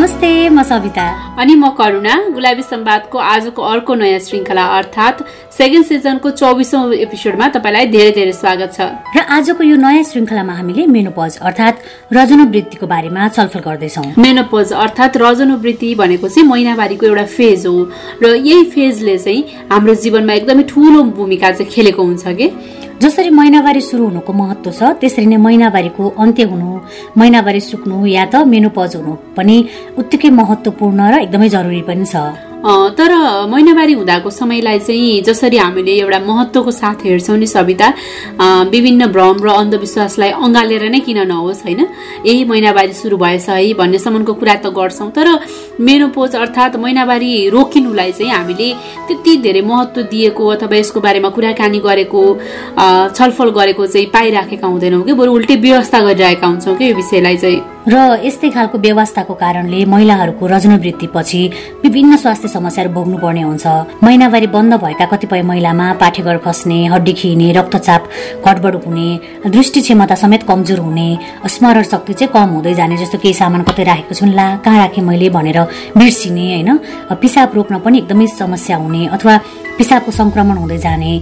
नमस्ते म सविता। अनि म करुणा। गुलाबी सम्वादको आजको अर्को नयाँ श्रृङ्खला अर्थात् सेकेन्ड सिजनको चौबिसौँ एपिसोडमा तपाईँलाई धेरै धेरै स्वागत छ। र आजको यो नयाँ श्रृङ्खलामा हामीले मेनोपज अर्थात् रजनवृत्तिको बारेमा छलफल गर्दैछौँ। मेनोपज अर्थात् रजनवृत्ति भनेको चाहिँ महिनावारीको एउटा फेज हो। र यही फेजले चाहिँ हाम्रो जीवनमा एकदमै ठुलो भूमिका चाहिँ खेलेको हुन्छ कि? जसरी महिनावारी सुरु हुनुको महत्व छ त्यसरी नै महिनावारीको अन्त्य हुनु महिनावारी सुक्नु या त मेनोपज हुनु पनि उत्तिकै महत्वपूर्ण र एकदमै जरुरी पनि छ। तर महिनावारी हुँदाको समयलाई चाहिँ जसरी हामीले एउटा महत्त्वको साथ हेर्छौँ नि सविता विभिन्न भ्रम र अन्धविश्वासलाई अँगालेर नै किन नहोस् होइन? यही महिनावारी सुरु भएछ है भन्नेसम्मको कुरा त गर्छौँ तर मेनोपोज अर्थात् महिनावारी रोकिनुलाई चाहिँ हामीले त्यति धेरै महत्त्व दिएको अथवा यसको बारेमा कुराकानी गरेको छलफल गरेको चाहिँ पाइराखेका हुँदैनौँ कि बरु उल्टै व्यवस्था गरिरहेका हुन्छौँ कि यो विषयलाई चाहिँ। र यस्तै खालको व्यवस्थाको कारणले महिलाहरूको रजनवृत्तिपछि विभिन्न स्वास्थ्य समस्याहरू भोग्नु पर्ने हुन्छ। महिनावारी बन्द भएका कतिपय महिलामा पाठेघर खस्ने हड्डी खिने रक्तचाप घटबड हुने दृष्टि क्षमता समेत कमजोर हुने स्मरण शक्ति चाहिँ कम हुँदै जाने जस्तो केही सामान कतै राखेको छु ला कहाँ राखेँ मैले भनेर बिर्सिने होइन? पिसाब रोक्न पनि एकदमै समस्या हुने अथवा पिसाबको संक्रमण हुँदै जाने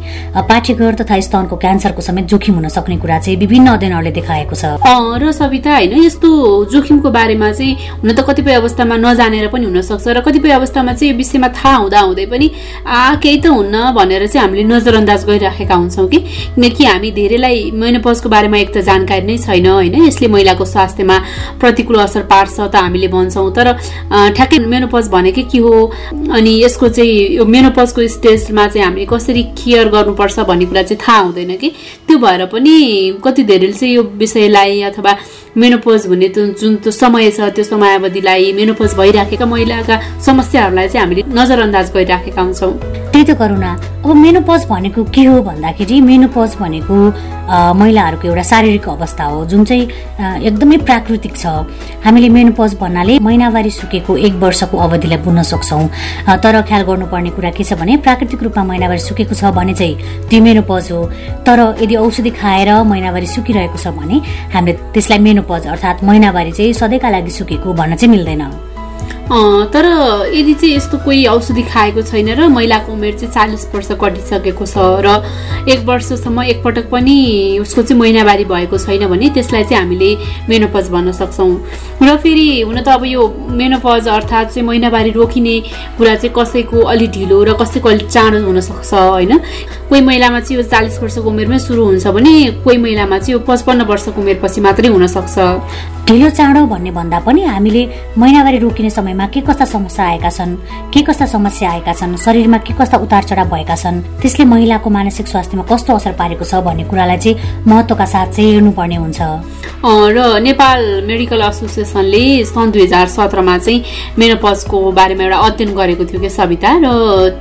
पाठेघर तथा स्तनको क्यान्सरको समेत जोखिम हुन सक्ने कुरा चाहिँ विभिन्न अध्ययनहरूले देखाएको छ। र सविता होइन यस्तो जोखिमको बारेमा चाहिँ हुन त कतिपय अवस्थामा नजानेर पनि हुनसक्छ र कतिपय अवस्थामा चाहिँ यो विषयमा थाहा हुँदा हुँदै पनि आ केही त हुन्न भनेर चाहिँ हामीले नजरअन्दाज गरिराखेका हुन्छौँ कि? किनकि हामी धेरैलाई मेनोपजको बारेमा एक त जानकारी नै छैन होइन? यसले महिलाको स्वास्थ्यमा प्रतिकूल असर पार्छ त हामीले भन्छौँ। तर ठ्याक्कै मेनोपज भनेकै के हो? अनि यसको चाहिँ यो मेनोपजको स्टेज यसमा चाहिँ हामीले कसरी केयर गर्नुपर्छ भन्ने कुरा चाहिँ थाहा हुँदैन कि। त्यो भएर पनि कति धेरैले चाहिँ यो विषयलाई अथवा मेनोपोज भन्ने जुन त्यो समय छ त्यो समयावधिलाई मेनोपोज भइराखेका महिलाका समस्याहरूलाई चाहिँ हामीले नजरअन्दाज गरिराखेका हुन्छौँ। त्यही त करुणा अब मेनोपज भनेको के हो भन्दाखेरि मेनोपज भनेको महिलाहरूको एउटा शारीरिक अवस्था हो जुन चाहिँ एकदमै प्राकृतिक छ। हामीले मेनोपज भन्नाले महिनावारी सुकेको एक वर्षको अवधिलाई बुझ्न सक्छौँ। तर ख्याल गर्नुपर्ने कुरा के छ भने प्राकृतिक रूपमा महिनावारी सुकेको छ भने चाहिँ त्यो मेनोपज हो। तर यदि औषधि खाएर महिनावारी सुकिरहेको छ भने हामीले त्यसलाई मेनोपज अर्थात् महिनावारी चाहिँ सधैँका लागि सुकेको भन्न चाहिँ मिल्दैन। तर यदि चाहिँ यस्तो कोही औषधि खाएको छैन र महिलाको उमेर चाहिँ चालिस वर्ष कटिसकेको छ र एक वर्षसम्म एकपटक पनि उसको चाहिँ महिनावारी भएको छैन भने त्यसलाई चाहिँ हामीले मेनोपज भन्न सक्छौँ। र फेरि हुन त अब यो मेनोपज अर्थात् चाहिँ महिनावारी रोकिने कुरा चाहिँ कसैको अलि ढिलो र कसैको अलिक चाँडो हुनसक्छ होइन? कोही महिलामा चाहिँ यो चालिस वर्षको उमेरमै सुरु हुन्छ भने कोही महिलामा चाहिँ यो पचपन्न वर्षको उमेरपछि मात्रै हुनसक्छ ढिलो चाँडो भन्ने भन्दा पनि हामीले महिनावारी रोकिने समयमा के कस्ता समस्या आएका छन् के कस्ता समस्या आएका छन् शरीरमा के कस्ता उतार चढाव भएका छन् त्यसले महिलाको मानसिक स्वास्थ्यमा कस्तो असर पारेको छ भन्ने कुरालाई चाहिँ महत्वका साथ चाहिँ हेर्नुपर्ने हुन्छ। र नेपाल मेडिकल एसोसिएसनले सन् दुई हजार सत्रमा चाहिँ मेनोपजको बारेमा एउटा अध्ययन गरेको थियो कि सविता र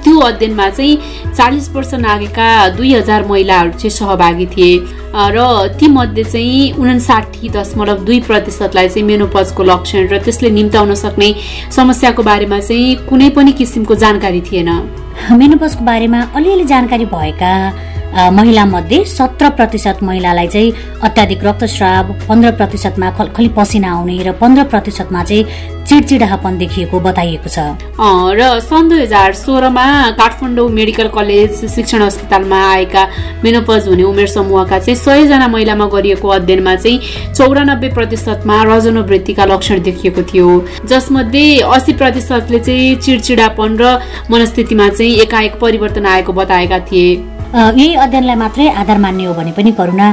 त्यो अध्ययनमा चाहिँ चालिस वर्ष नागेका दुई हजार महिलाहरू चाहिँ सहभागी थिए। र तीमध्ये चाहिँ उनासाठी दशमलव दुई प्रतिशतलाई चाहिँ मेनोपजको लक्षण र त्यसले निम्ताउन सक्ने समस्याको बारेमा चाहिँ कुनै पनि किसिमको जानकारी थिएन। मेनोपजको बारेमा अलिअलि जानकारी भएका महिला मध्ये सत्र प्रतिशत महिलालाई चाहिँ अत्याधिक रक्तस्राव पन्ध्र प्रतिशतमा खलखली पसिना आउने र पन्ध्र प्रतिशतमा चाहिँ चिडचिडापन देखिएको बताइएको छ। र सन् दुई हजार सोह्रमा काठमाडौँ मेडिकल कलेज शिक्षण अस्पतालमा आएका मेनोपज हुने उमेर समूहका चाहिँ सयजना महिलामा गरिएको अध्ययनमा चाहिँ चौरानब्बे प्रतिशतमा रजनोवृत्तिका लक्षण देखिएको थियो। जसमध्ये अस्सी प्रतिशतले चाहिँ चिडचिडापन र मनस्थितिमा चाहिँ एकाएक परिवर्तन आएको बताएका थिए। यही अध्ययनलाई मात्रै आधार मान्ने हो भने पनि करुणा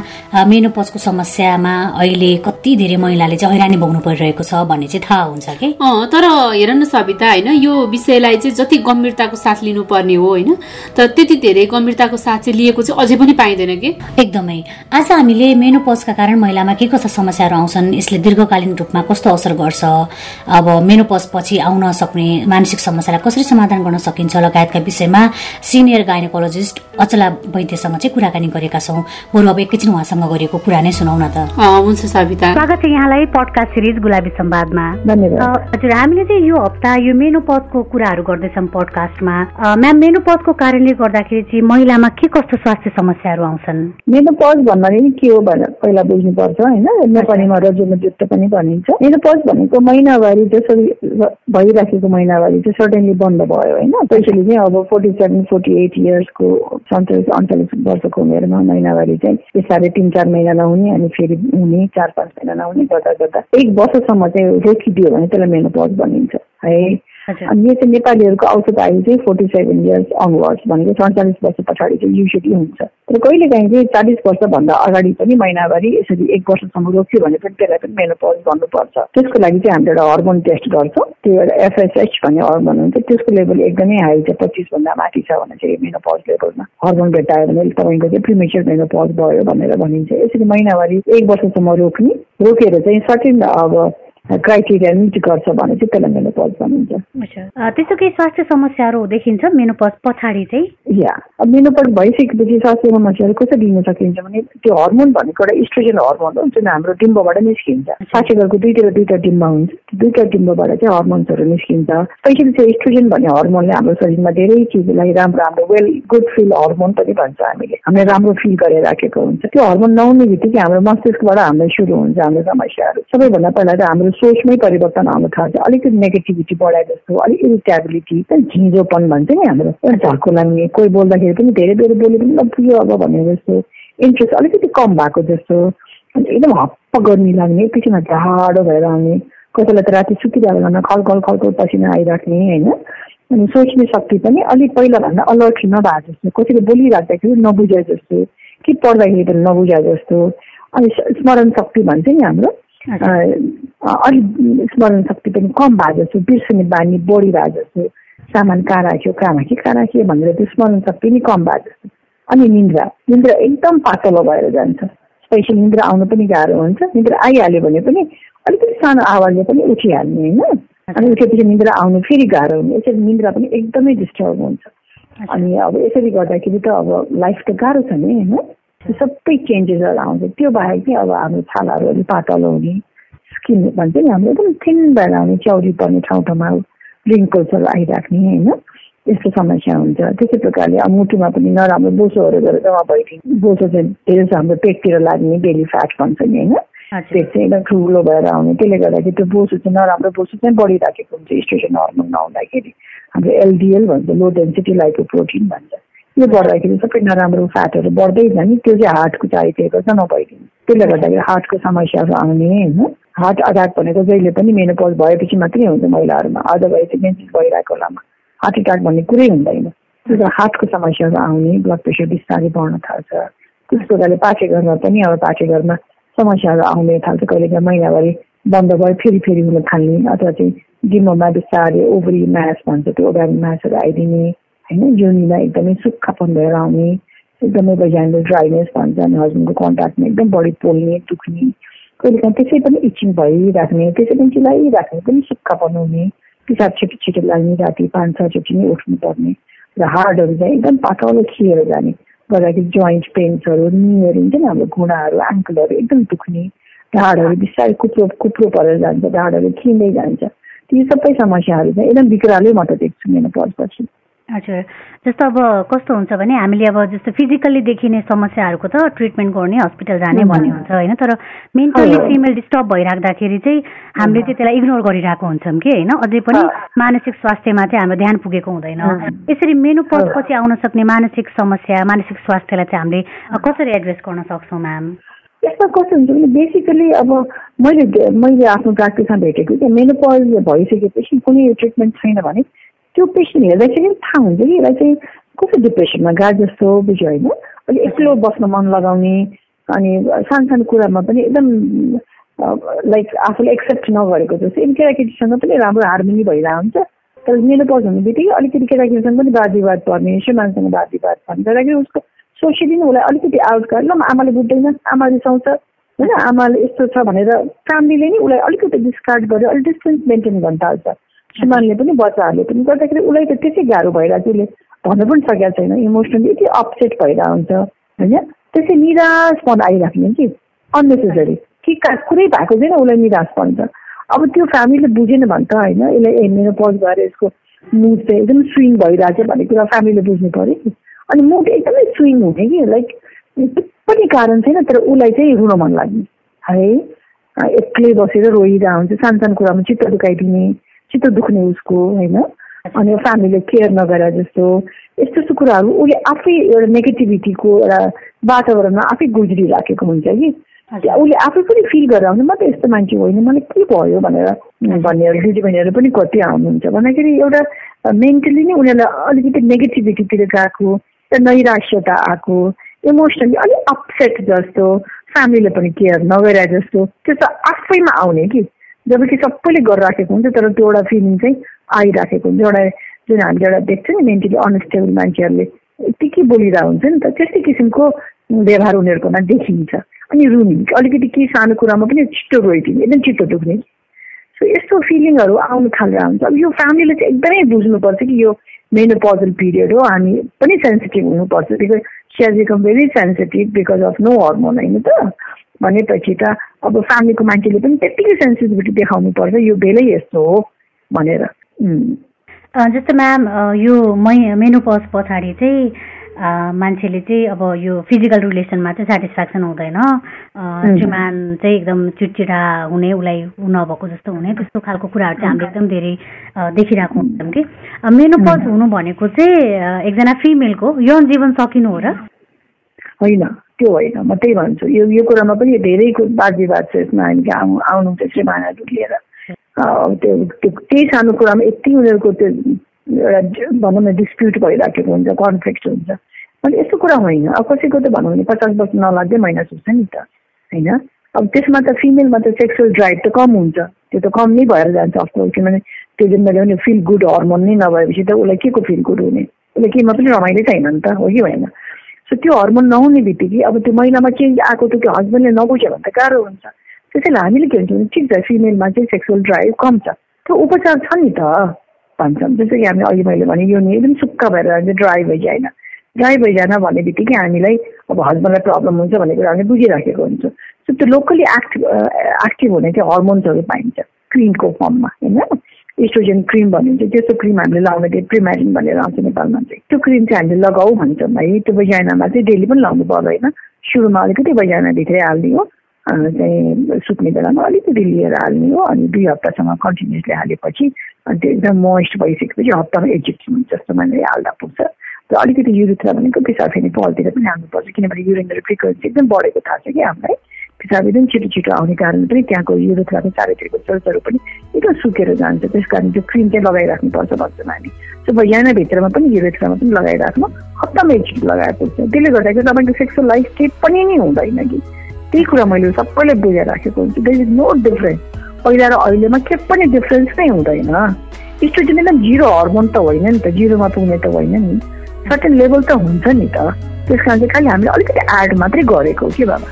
मेनोपजको समस्यामा अहिले कति धेरै महिलाले चाहिँ हैरानी भोग्नु परिरहेको छ भन्ने चाहिँ थाहा हुन्छ कि? तर हेर न सविता होइन यो विषयलाई चाहिँ जति गम्भीरताको साथ लिनुपर्ने हो होइन तर त्यति धेरै गम्भीरताको साथ चाहिँ लिएको चाहिँ अझै पनि पाइँदैन कि? एकदमै। आज हामीले मेनोपजका कारण महिलामा के कस्ता समस्याहरू आउँछन् यसले दीर्घकालीन रूपमा कस्तो असर गर्छ अब मेनोपज पछि आउन सक्ने मानसिक समस्यालाई कसरी समाधान गर्न सकिन्छ लगायतका विषयमा सिनियर गाइनोकोलोजिस्ट अचला शीतला वैद्यसँग चाहिँ कुराकानी गरेका छौँ। बरु अब एकैछिन उहाँसँग गरेको कुरा नै सुनाउ न त हुन्छ सविता। स्वागत छ यहाँलाई पडकास्ट सिरिज गुलाबी संवादमा हजुर हामीले चाहिँ यो हप्ता यो मेनोपदको कुराहरू गर्दैछौँ पडकास्टमा म्याम मेनोपदको कारणले गर्दाखेरि चाहिँ महिलामा के कस्तो स्वास्थ्य समस्याहरू आउँछन्? मेनोपज भन्नाले के हो भनेर पहिला बुझ्नुपर्छ होइन? नेपालीमा रजुमजुक्त पनि भनिन्छ। मेनोपज भनेको महिनावारी जसरी भइराखेको महिनावारी चाहिँ सडनली बन्द भयो होइन? स्पेसली चाहिँ अब फोर्टी सेभेन फोर्टी एट इयर्सको सन्तालिस अडचालिस वर्षको उमेरमा महिनावारी चाहिँ बिस्तारै तिन चार महिना नहुने अनि फेरि हुने चार पाँच महिना नहुने गर्दा गर्दा एक वर्षसम्म चाहिँ रोकिदियो भने त्यसलाई मेनोपज भनिन्छ। है अनि यो चाहिँ नेपालीहरूको औसत आयु चाहिँ फोर्टी सेभेन इयर्स अनवर्ड्स भनेको सडचालिस वर्ष पछाडि चाहिँ युजली हुन्छ। तर कहिले काहीँ चाहिँ चालिस वर्षभन्दा अगाडि पनि महिनाभरि यसरी एक वर्षसम्म रोक्यो भने पनि त्यसलाई पनि मेनोपज गर्नुपर्छ त्यसको लागि चाहिँ हामीले एउटा हर्मोन टेस्ट गर्छौँ। त्यो एउटा एफएसएच भन्ने हर्मोन हुन्छ। त्यसको लेभल एकदमै हाई छ पच्चिसभन्दा माथि छ भने चाहिँ मेनोपज लेभलमा हर्मोन भेटायो भने तपाईँको चाहिँ प्रिमेचर मेनोपज भयो भनेर भनिन्छ। यसरी महिनाभरि एक वर्षसम्म रोक्ने। रोकेर चाहिँ सर्टिन अब क्राइटेरिया मिट गर्छ भने चाहिँ त्यसलाई मेनोपज भनिन्छ। त्यस्तो केही स्वास्थ्य समस्याहरू देखिन्छ मेनोपज पछाडि चाहिँ? या। अब मेनोपज भइसकेपछि स्वास्थ्य समस्याहरू कसरी दिन सकिन्छ भने त्यो हर्मोन भनेको एउटा इस्ट्रोजन हर्मोन हो जुन हाम्रो डिम्बबाट निस्किन्छ। साक्षीघरको दुईतिर दुईवटा डिम्ब हुन्छ। त्यो दुईवटा डिम्बबाट चाहिँ हर्मोन्सहरू निस्किन्छ। स्पेसली चाहिँ इस्ट्रोजन भन्ने हर्मोनले हाम्रो शरीरमा धेरै चिजलाई राम्रो राम्रो वेल गुड फिल हर्मोन पनि भन्छ हामीले। हामीले राम्रो फिल गरेर राखेको हुन्छ। त्यो हर्मोन नहुने बित्तिकै हाम्रो मस्तिष्कबाट हामीलाई सुरु हुन्छ हाम्रो समस्याहरू। सबैभन्दा पहिला त हाम्रो सोचमै परिवर्तन आउनु थाल्छ। अलिकति नेगेटिभिटी बढाए जस्तो अलिक इरिटेबिलिटी झिँझोपन भन्छ नि हाम्रो। झर्को लाग्ने कोही बोल्दाखेरि पनि धेरै धेरै बोले पनि पुग्यो अब भने जस्तो इन्ट्रेस्ट अलिकति कम भएको जस्तो। एकदम हप्प गर्मी लाग्ने एकैछिनमा झाडो भएर आउने। कसैलाई त राति सुतिरहेको बेलामा खलखल खलको पसिना आइराख्ने होइन? अनि सोच्ने शक्ति पनि अलिक पहिलाभन्दा अलर्ट नभए जस्तो कसैले बोलिराख्दाखेरि नबुझे जस्तो के पढ्दाखेरि पनि नबुझे जस्तो। अनि स्मरण शक्ति भन्छ नि हाम्रो। अलिक स्मरण शक्ति पनि कम भए जस्तो बिर्सने बानी बढी भए जस्तो सामान कहाँ राख्यो कहाँ राख्यो कहाँ राख्यो भनेर त्यो स्मरण शक्ति पनि कम भए जस्तो अनि निन्द्रा निन्द्रा एकदम पातलो भएर जान्छ स्पेसल निन्द्रा आउनु पनि गाह्रो हुन्छ निन्द्रा आइहाल्यो भने पनि अलिकति सानो आवाजले पनि उठिहाल्ने होइन अनि उठेपछि निन्द्रा आउनु फेरि गाह्रो हुने यसरी निन्द्रा पनि एकदमै डिस्टर्ब हुन्छ अनि अब यसरी गर्दाखेरि त अब लाइफ त गाह्रो छ नि होइन सबै चेन्जेसहरू आउँछ। त्यो बाहेक चाहिँ अब हाम्रो छालाहरू अलिक पातलो हुने स्किन भन्छ नि हाम्रो एकदम थिन भएर आउने च्याउरी पर्ने ठाउँ ठाउँमा रिङ्कल्सहरू आइराख्ने होइन? यस्तो समस्या हुन्छ। त्यस्तै प्रकारले अब मुटुमा पनि नराम्रो बोसोहरू गरेर जम्मा भइदिने। बोसो चाहिँ धेरै हाम्रो पेटतिर लाग्ने बेली फ्याट भन्छ नि होइन? पेट चाहिँ एकदम ठुलो भएर आउने। त्यसले गर्दाखेरि त्यो बोसो चाहिँ नराम्रो बोसो चाहिँ बढिराखेको हुन्छ। स्टेसन हर्मोन नहुँदाखेरि। हाम्रो एलडिएल भन्छ लो डेन्सिटी लाइको प्रोटिन भन्छ। यो गर्दाखेरि सबै नराम्रो फ्याटहरू बढ्दै जाने। त्यो चाहिँ हार्टको चाहिएको छ नभइदिनु त्यसले गर्दाखेरि हार्टको समस्याहरू आउने होइन? हार्ट अट्याक भनेको जहिले पनि मेनोपज भएपछि मात्रै हुन्छ महिलाहरूमा। अदरवाइज मेन्सिस भइरहेको बेलामा हार्ट एट्याक भन्ने कुरै हुँदैन। त्यो हार्टको समस्याहरू आउने ब्लड प्रेसर बिस्तारै बढ्न थाल्छ। त्यस प्रकारले पाठे पनि अब पाठे समस्याहरू आउने थाल्छ। कहिले महिनाभरि बन्द भयो फेरि फेरि हुन थाल्ने अथवा चाहिँ डिमोमा बिस्तारै ओभरी म्यास भन्छ त्यो ओभरी म्यासहरू आइदिने। होइन जोनीमा एकदमै सुक्खापन भएर आउने एकदमै बजाइन्डो ड्राइनेस भन्छ अनि हस्बेन्डको कन्ट्याक्टमा एकदम बढी पोल्ने दुख्ने कहिले काहीँ त्यसै पनि इचिङ भइराख्ने त्यसै पनि चिलाइराख्ने पनि सुक्खापन हुने पिसाब छिटो छिटो लाग्ने राति पाँच छचोटि नै उठ्नु पर्ने र हार्डहरू चाहिँ एकदम पातलो खिएर जाने गर्दाखेरि जोइन्ट पेन्सहरू निहरू हुन्छ नि हाम्रो घुँडाहरू आङ्कलहरू एकदम दुख्ने ढाडहरू बिस्तारै कुप्रो कुप्रो परेर जान्छ ढाडहरू खिँदै जान्छ ती सबै समस्याहरू चाहिँ एकदम बिग्रालै म त देख्छु मेरो पर्छ हजुर। जस्तो अब कस्तो हुन्छ भने हामीले अब जस्तो फिजिकल्ली देखिने समस्याहरूको त ट्रिटमेन्ट गर्ने हस्पिटल जाने भन्ने हुन्छ होइन? तर मेन्टल्ली फिमेल डिस्टर्ब भइराख्दाखेरि चाहिँ हामीले चाहिँ त्यसलाई इग्नोर गरिरहेको हुन्छौँ कि होइन? अझै पनि मानसिक स्वास्थ्यमा चाहिँ हाम्रो ध्यान पुगेको हुँदैन। यसरी मेनोपज पछि आउन सक्ने मानसिक समस्या मानसिक स्वास्थ्यलाई चाहिँ हामीले कसरी एड्रेस गर्न सक्छौँ म्याम यसमा कस्तो हुन्छ भने बेसिकली अब मैले मैले आफ्नो प्र्याक्टिसमा भेटेको कि मेनोपज भइसकेपछि कुनै ट्रिटमेन्ट छैन भने त्यो पेसेन्ट हेर्दाखेरि थाहा हुन्छ कि यसलाई चाहिँ कस्तो डिप्रेसनमा गएको जस्तो बुझ्यो होइन अलिक एक्लो बस्न मन लगाउने अनि सानो सानो कुरामा पनि एकदम लाइक आफूले एक्सेप्ट नगरेको जस्तो अनि केटाकेटीसँग पनि राम्रो हार्मोनी भइरहेको हुन्छ तर मेरो पज हुने बित्तिकै अलिकति केटाकेटीसँग पनि वाद विवाद पर्ने मान्छेसँग वाद विवाद पर्ने गर्दाखेरि उसको सोसियली नै उसलाई अलिकति आउट गरेर ल आमाले बुझ्दैन आमा रिसाउँछ होइन आमाले यस्तो छ भनेर फ्यामिलीले नै उसलाई अलिकति डिस्कार्ड गरेर अलिक डिस्टेन्स मेन्टेन गर्न थाल्छ श्रीमानले पनि बच्चाहरूले पनि गर्दाखेरि उसलाई त त्यसै गाह्रो भइरहेको उसले भन्नु पनि सकेको छैन। इमोसनली यति अपसेट भइरहेको हुन्छ होइन? त्यसै निराशपन आइराख्ने कि? अन्नेसेसरी के कुरै भएको छैन उसलाई निराश भन्छ अब त्यो फ्यामिलीले बुझेन भने त होइन यसलाई मेरो पज भएर यसको मुड चाहिँ एकदम स्विङ भइरहेको छ भन्ने कुरा फ्यामिलीले बुझ्नु पऱ्यो कि? अनि मुड एकदमै स्विङ हुने कि? लाइक पनि कारण छैन तर उसलाई चाहिँ रुन मन लाग्ने है? एक्लै बसेर रोइरहेको हुन्छ सानो कुरामा चित्त दुखाइदिने चित्त दुख्ने उसको होइन? अनि फ्यामिलीले केयर नगरेर जस्तो यस्तो यस्तो कुराहरू उसले आफै एउटा नेगेटिभिटीको एउटा वातावरणमा आफै गुज्रिराखेको हुन्छ कि? उसले आफै पनि फिल गरेर आउनु म त यस्तो मान्छे होइन मलाई के भयो? भनेर भन्नेहरू दिदीबहिनीहरू पनि कति आउनुहुन्छ। भन्दाखेरि एउटा मेन्टली नै उनीहरूलाई अलिकति नेगेटिभिटीतिर गएको नैराश्यता आएको इमोसनली अलिक अपसेट जस्तो फ्यामिलीले पनि केयर नगरे जस्तो त्यो त आफैमा आउने कि? जब कि सबैले गरिराखेको हुन्छ तर त्यो एउटा फिलिङ चाहिँ आइराखेको हुन्छ। एउटा जुन हामीले एउटा देख्छ नि मेन्टली अनस्टेबल मान्छेहरूले यत्तिकै बोलिरहेको हुन्छ नि त त्यस्तै किसिमको व्यवहार उनीहरूकोमा देखिन्छ अनि रुनी अलिकति केही सानो कुरामा पनि छिटो रोइदिने एकदम छिटो दुख्ने। सो यस्तो फिलिङहरू आउनु थालेर हुन्छ। अब यो फ्यामिलीले चाहिँ एकदमै बुझ्नुपर्छ कि यो मेनो पजल पिरियड हो। हामी पनि सेन्सिटिभ हुनुपर्छ because she has become very sensitive because of no hormone होइन त? भनेपछि त अब फ्यामिलीको मान्छेले पनि त्यत्तिकै सेन्सिटिभिटी देखाउनु पर्छ यो बेलै यस्तो हो भनेर। जस्तो म्याम यो मै मेनोपज पछाडि चाहिँ मान्छेले चाहिँ अब यो फिजिकल रिलेसनमा चाहिँ सेटिस्फ्याक्सन हुँदैन। श्रीमान चाहिँ एकदम चिडचिडा हुने उसलाई नभएको जस्तो हुने त्यस्तो खालको कुराहरू चाहिँ हामीले एकदम धेरै देखिरहेको हुन्छौँ कि। मेनोपज हुनु भनेको चाहिँ एकजना फिमेलको यौन जीवन सकिनु हो र? होइन। त्यो होइन म त्यही भन्छु। यो यो कुरामा पनि धेरै वाद विवाद छ यसमा हामी आउनु आउनुहुन्छ श्रीमानहरू लिएर। त्यो त्यही सानो कुरामा यति उनीहरूको त्यो एउटा भनौँ न डिस्प्युट भइराखेको हुन्छ कन्फ्लिक्ट हुन्छ। अनि यस्तो कुरा होइन। अब कसैको त भनौँ भने पचास वर्ष नलाग्दै महिना सुत्छ नि त होइन? अब त्यसमा त फिमेलमा त सेक्सुअल ड्राइभ त कम हुन्छ। त्यो त कम नै भएर जान्छ अफकोर्स किनभने त्यो जुन मैले भने फिल गुड हर्मोन नै नभएपछि त उसलाई के को फिल गुड हुने? उसले केमा पनि रमाइलो छैन नि त हो कि सो त्यो हर्मोन नहुने बित्तिकै अब त्यो महिलामा चेन्ज आएको त त्यो हस्बेन्डले नबुझ्यो भने त गाह्रो हुन्छ। त्यसैले हामीले के हुन्छ भने ठिक छ फिमेलमा चाहिँ सेक्सुअल ड्राइभ कम छ। त्यो उपचार छ नि त भन्छौँ। जस्तो कि हामी अघि मैले भने यो नि एकदम सुक्खा भएर जान्छ ड्राई भइजाएन। ड्राई भइजान भन्ने बित्तिकै हामीलाई अब हस्बेन्डलाई प्रब्लम हुन्छ भन्ने कुरा हामीले बुझिराखेको हुन्छ। सो त्यो लोकली एक्टिभ एक्टिभ हुने चाहिँ हर्मोन्सहरू पाइन्छ क्रिमको फर्ममा होइन? इस्ट्रोजेन क्रिम भनिन्छ। त्यस्तो क्रिम हामीले लाउनु त्यो प्रिमेरिन भनेर आउँछ नेपालमा चाहिँ। त्यो क्रिम चाहिँ हामीले लगाऊ भन्छौँ है त्यो बजाइनामा चाहिँ डेली पनि लाउनु पर्दैन सुरुमा अलिकति बजाइनाभित्रै हाल्ने हो। चाहिँ सुत्ने बेलामा अलिकति लिएर हाल्ने हो। अनि दुई हप्तासम्म कन्टिन्युसली हालेपछि अनि त्यो एकदम मोइस्ट भइसकेपछि हप्तामा एकचोटि जस्तो मैले हाल्दा पुग्छ। र अलिकति युरिथ्रा भनेको पिसाब फेरि पलतिर पनि हाल्नुपर्छ। किनभने युरिनरी फ्रिक्वेन्सी एकदम बढेको थाहा छ कि हामीलाई। एकदम छिटो छिटो आउने कारण पनि त्यहाँको युरिथ्राको चारैतिरको सेल्सहरू पनि एकदम सुकेर जान्छ। त्यस कारण त्यो क्रिम चाहिँ लगाइराख्नुपर्छ भन्छौँ हामी सो बिहानभित्रमा पनि युरिथ्रामा पनि लगाइराख्नु हप्तामा एकचोटि लगाएर पुग्छ त्यसले गर्दाखेरि तपाईँको सेक्सुअल लाइफ केही पनि नै हुँदैन कि। त्यही कुरा मैले सबैले बुझेर राखेको हुन्छु। देयर इज नो डिफरेन्स पहिला र अहिलेमा के पनि डिफरेन्स नै हुँदैन। इस्ट्रोजेन एकदम जिरो हर्मोन त होइन नि त जिरोमा पुग्ने त होइन नि। सर्टेन लेभल त हुन्छ नि त। त्यस कारण चाहिँ खालि हामीले अलिकति एड मात्रै गरेको के बाबा?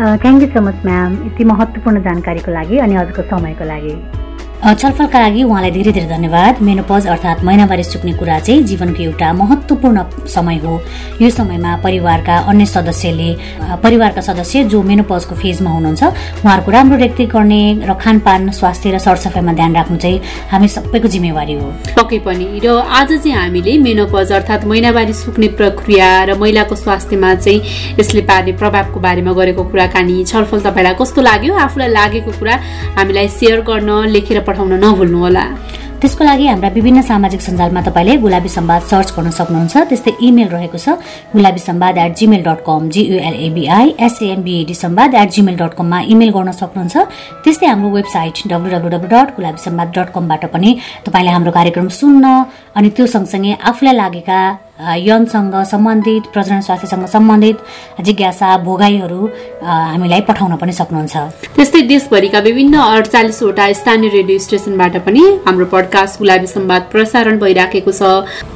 Thank you so much ma'am यति महत्त्वपूर्ण जानकारीको लागि अनि आजको समयको लागि। छलफलका लागि उहाँलाई धेरै धेरै धन्यवाद। मेनोपज अर्थात् महिनावारी सुक्ने कुरा चाहिँ जीवनको एउटा महत्वपूर्ण समय हो। यो समयमा परिवारका अन्य सदस्यले परिवारका सदस्य जो मेनोपजको फेजमा हुनुहुन्छ उहाँहरूको राम्रो रेखदेख गर्ने र खानपान स्वास्थ्य र सरसफाइमा ध्यान राख्नु चाहिँ हामी सबैको जिम्मेवारी हो। पक्कै पनि। र आज चाहिँ हामीले मेनोपज अर्थात् महिनावारी सुक्ने प्रक्रिया र महिलाको स्वास्थ्यमा चाहिँ यसले पार्ने प्रभावको बारेमा गरेको कुराकानी छलफल तपाईँलाई कस्तो लाग्यो? आफूलाई लागेको कुरा हामीलाई सेयर गर्न लेखेर पठाउन नभुल्नुहोला। त्यसको लागि हाम्रा विभिन्न सामाजिक सञ्जालमा तपाईँले गुलाबी सम्वाद सर्च गर्न सक्नुहुन्छ। त्यस्तै इमेल रहेको छ Gulabi Samwad at Gmail dot com GULABI SANBAD Samwad at Gmail dot कममा इमेल गर्न सक्नुहुन्छ। त्यस्तै हाम्रो website W W W dot Gulabi Samwad dot कमबाट पनि तपाईँले हाम्रो कार्यक्रम सुन्न अनि त्यो सँगसँगै आफूलाई लागेका यौनसँग सम्बन्धित प्रजनन स्वास्थ्यसँग सम्बन्धित जिज्ञासा भोगाईहरू हामीलाई पठाउन पनि सक्नुहुन्छ। त्यस्तै देशभरिका विभिन्न अडचालिसवटा स्थानीय रेडियो स्टेसनबाट पनि हाम्रो पडकास्ट गुलाबी संवाद प्रसारण भइराखेको छ।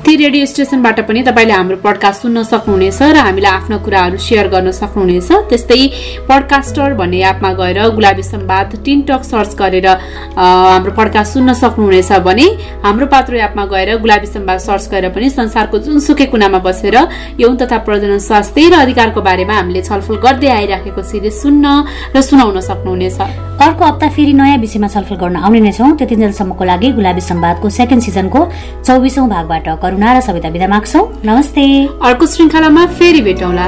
ती रेडियो स्टेसनबाट पनि तपाईँले हाम्रो पडकास्ट सुन्न सक्नुहुनेछ र हामीलाई आफ्ना कुराहरू सेयर गर्न सक्नुहुनेछ। त्यस्तै पडकास्टर भन्ने एपमा गएर गुलाबी संवाद टिनटक सर्च गरेर हाम्रो पडकास्ट सुन्न सक्नुहुनेछ भने हाम्रो पात्रो एपमा गएर गुलाबी संवाद सर्च गरेर पनि संसारको जुनसुकै कुनामा बसेर यौन तथा प्रजनन स्वास्थ्य र अधिकारको बारेमा हामीले छलफल गर्दै आइराखेको सिरिज सुन्न र सुनाउन सक्नुहुनेछ। अर्को हप्ता फेरि नयाँ विषयमा छलफल गर्न आउने नै छौँ। त्यतिन्जेलसम्मको लागि गुलाबी संवादको सेकेन्ड सिजनको चौबिसौँ भागबाट करुणा र सविता विदा माग्छौ। नमस्ते। अर्को श्रृङ्खलामा फेरि भेटौँला।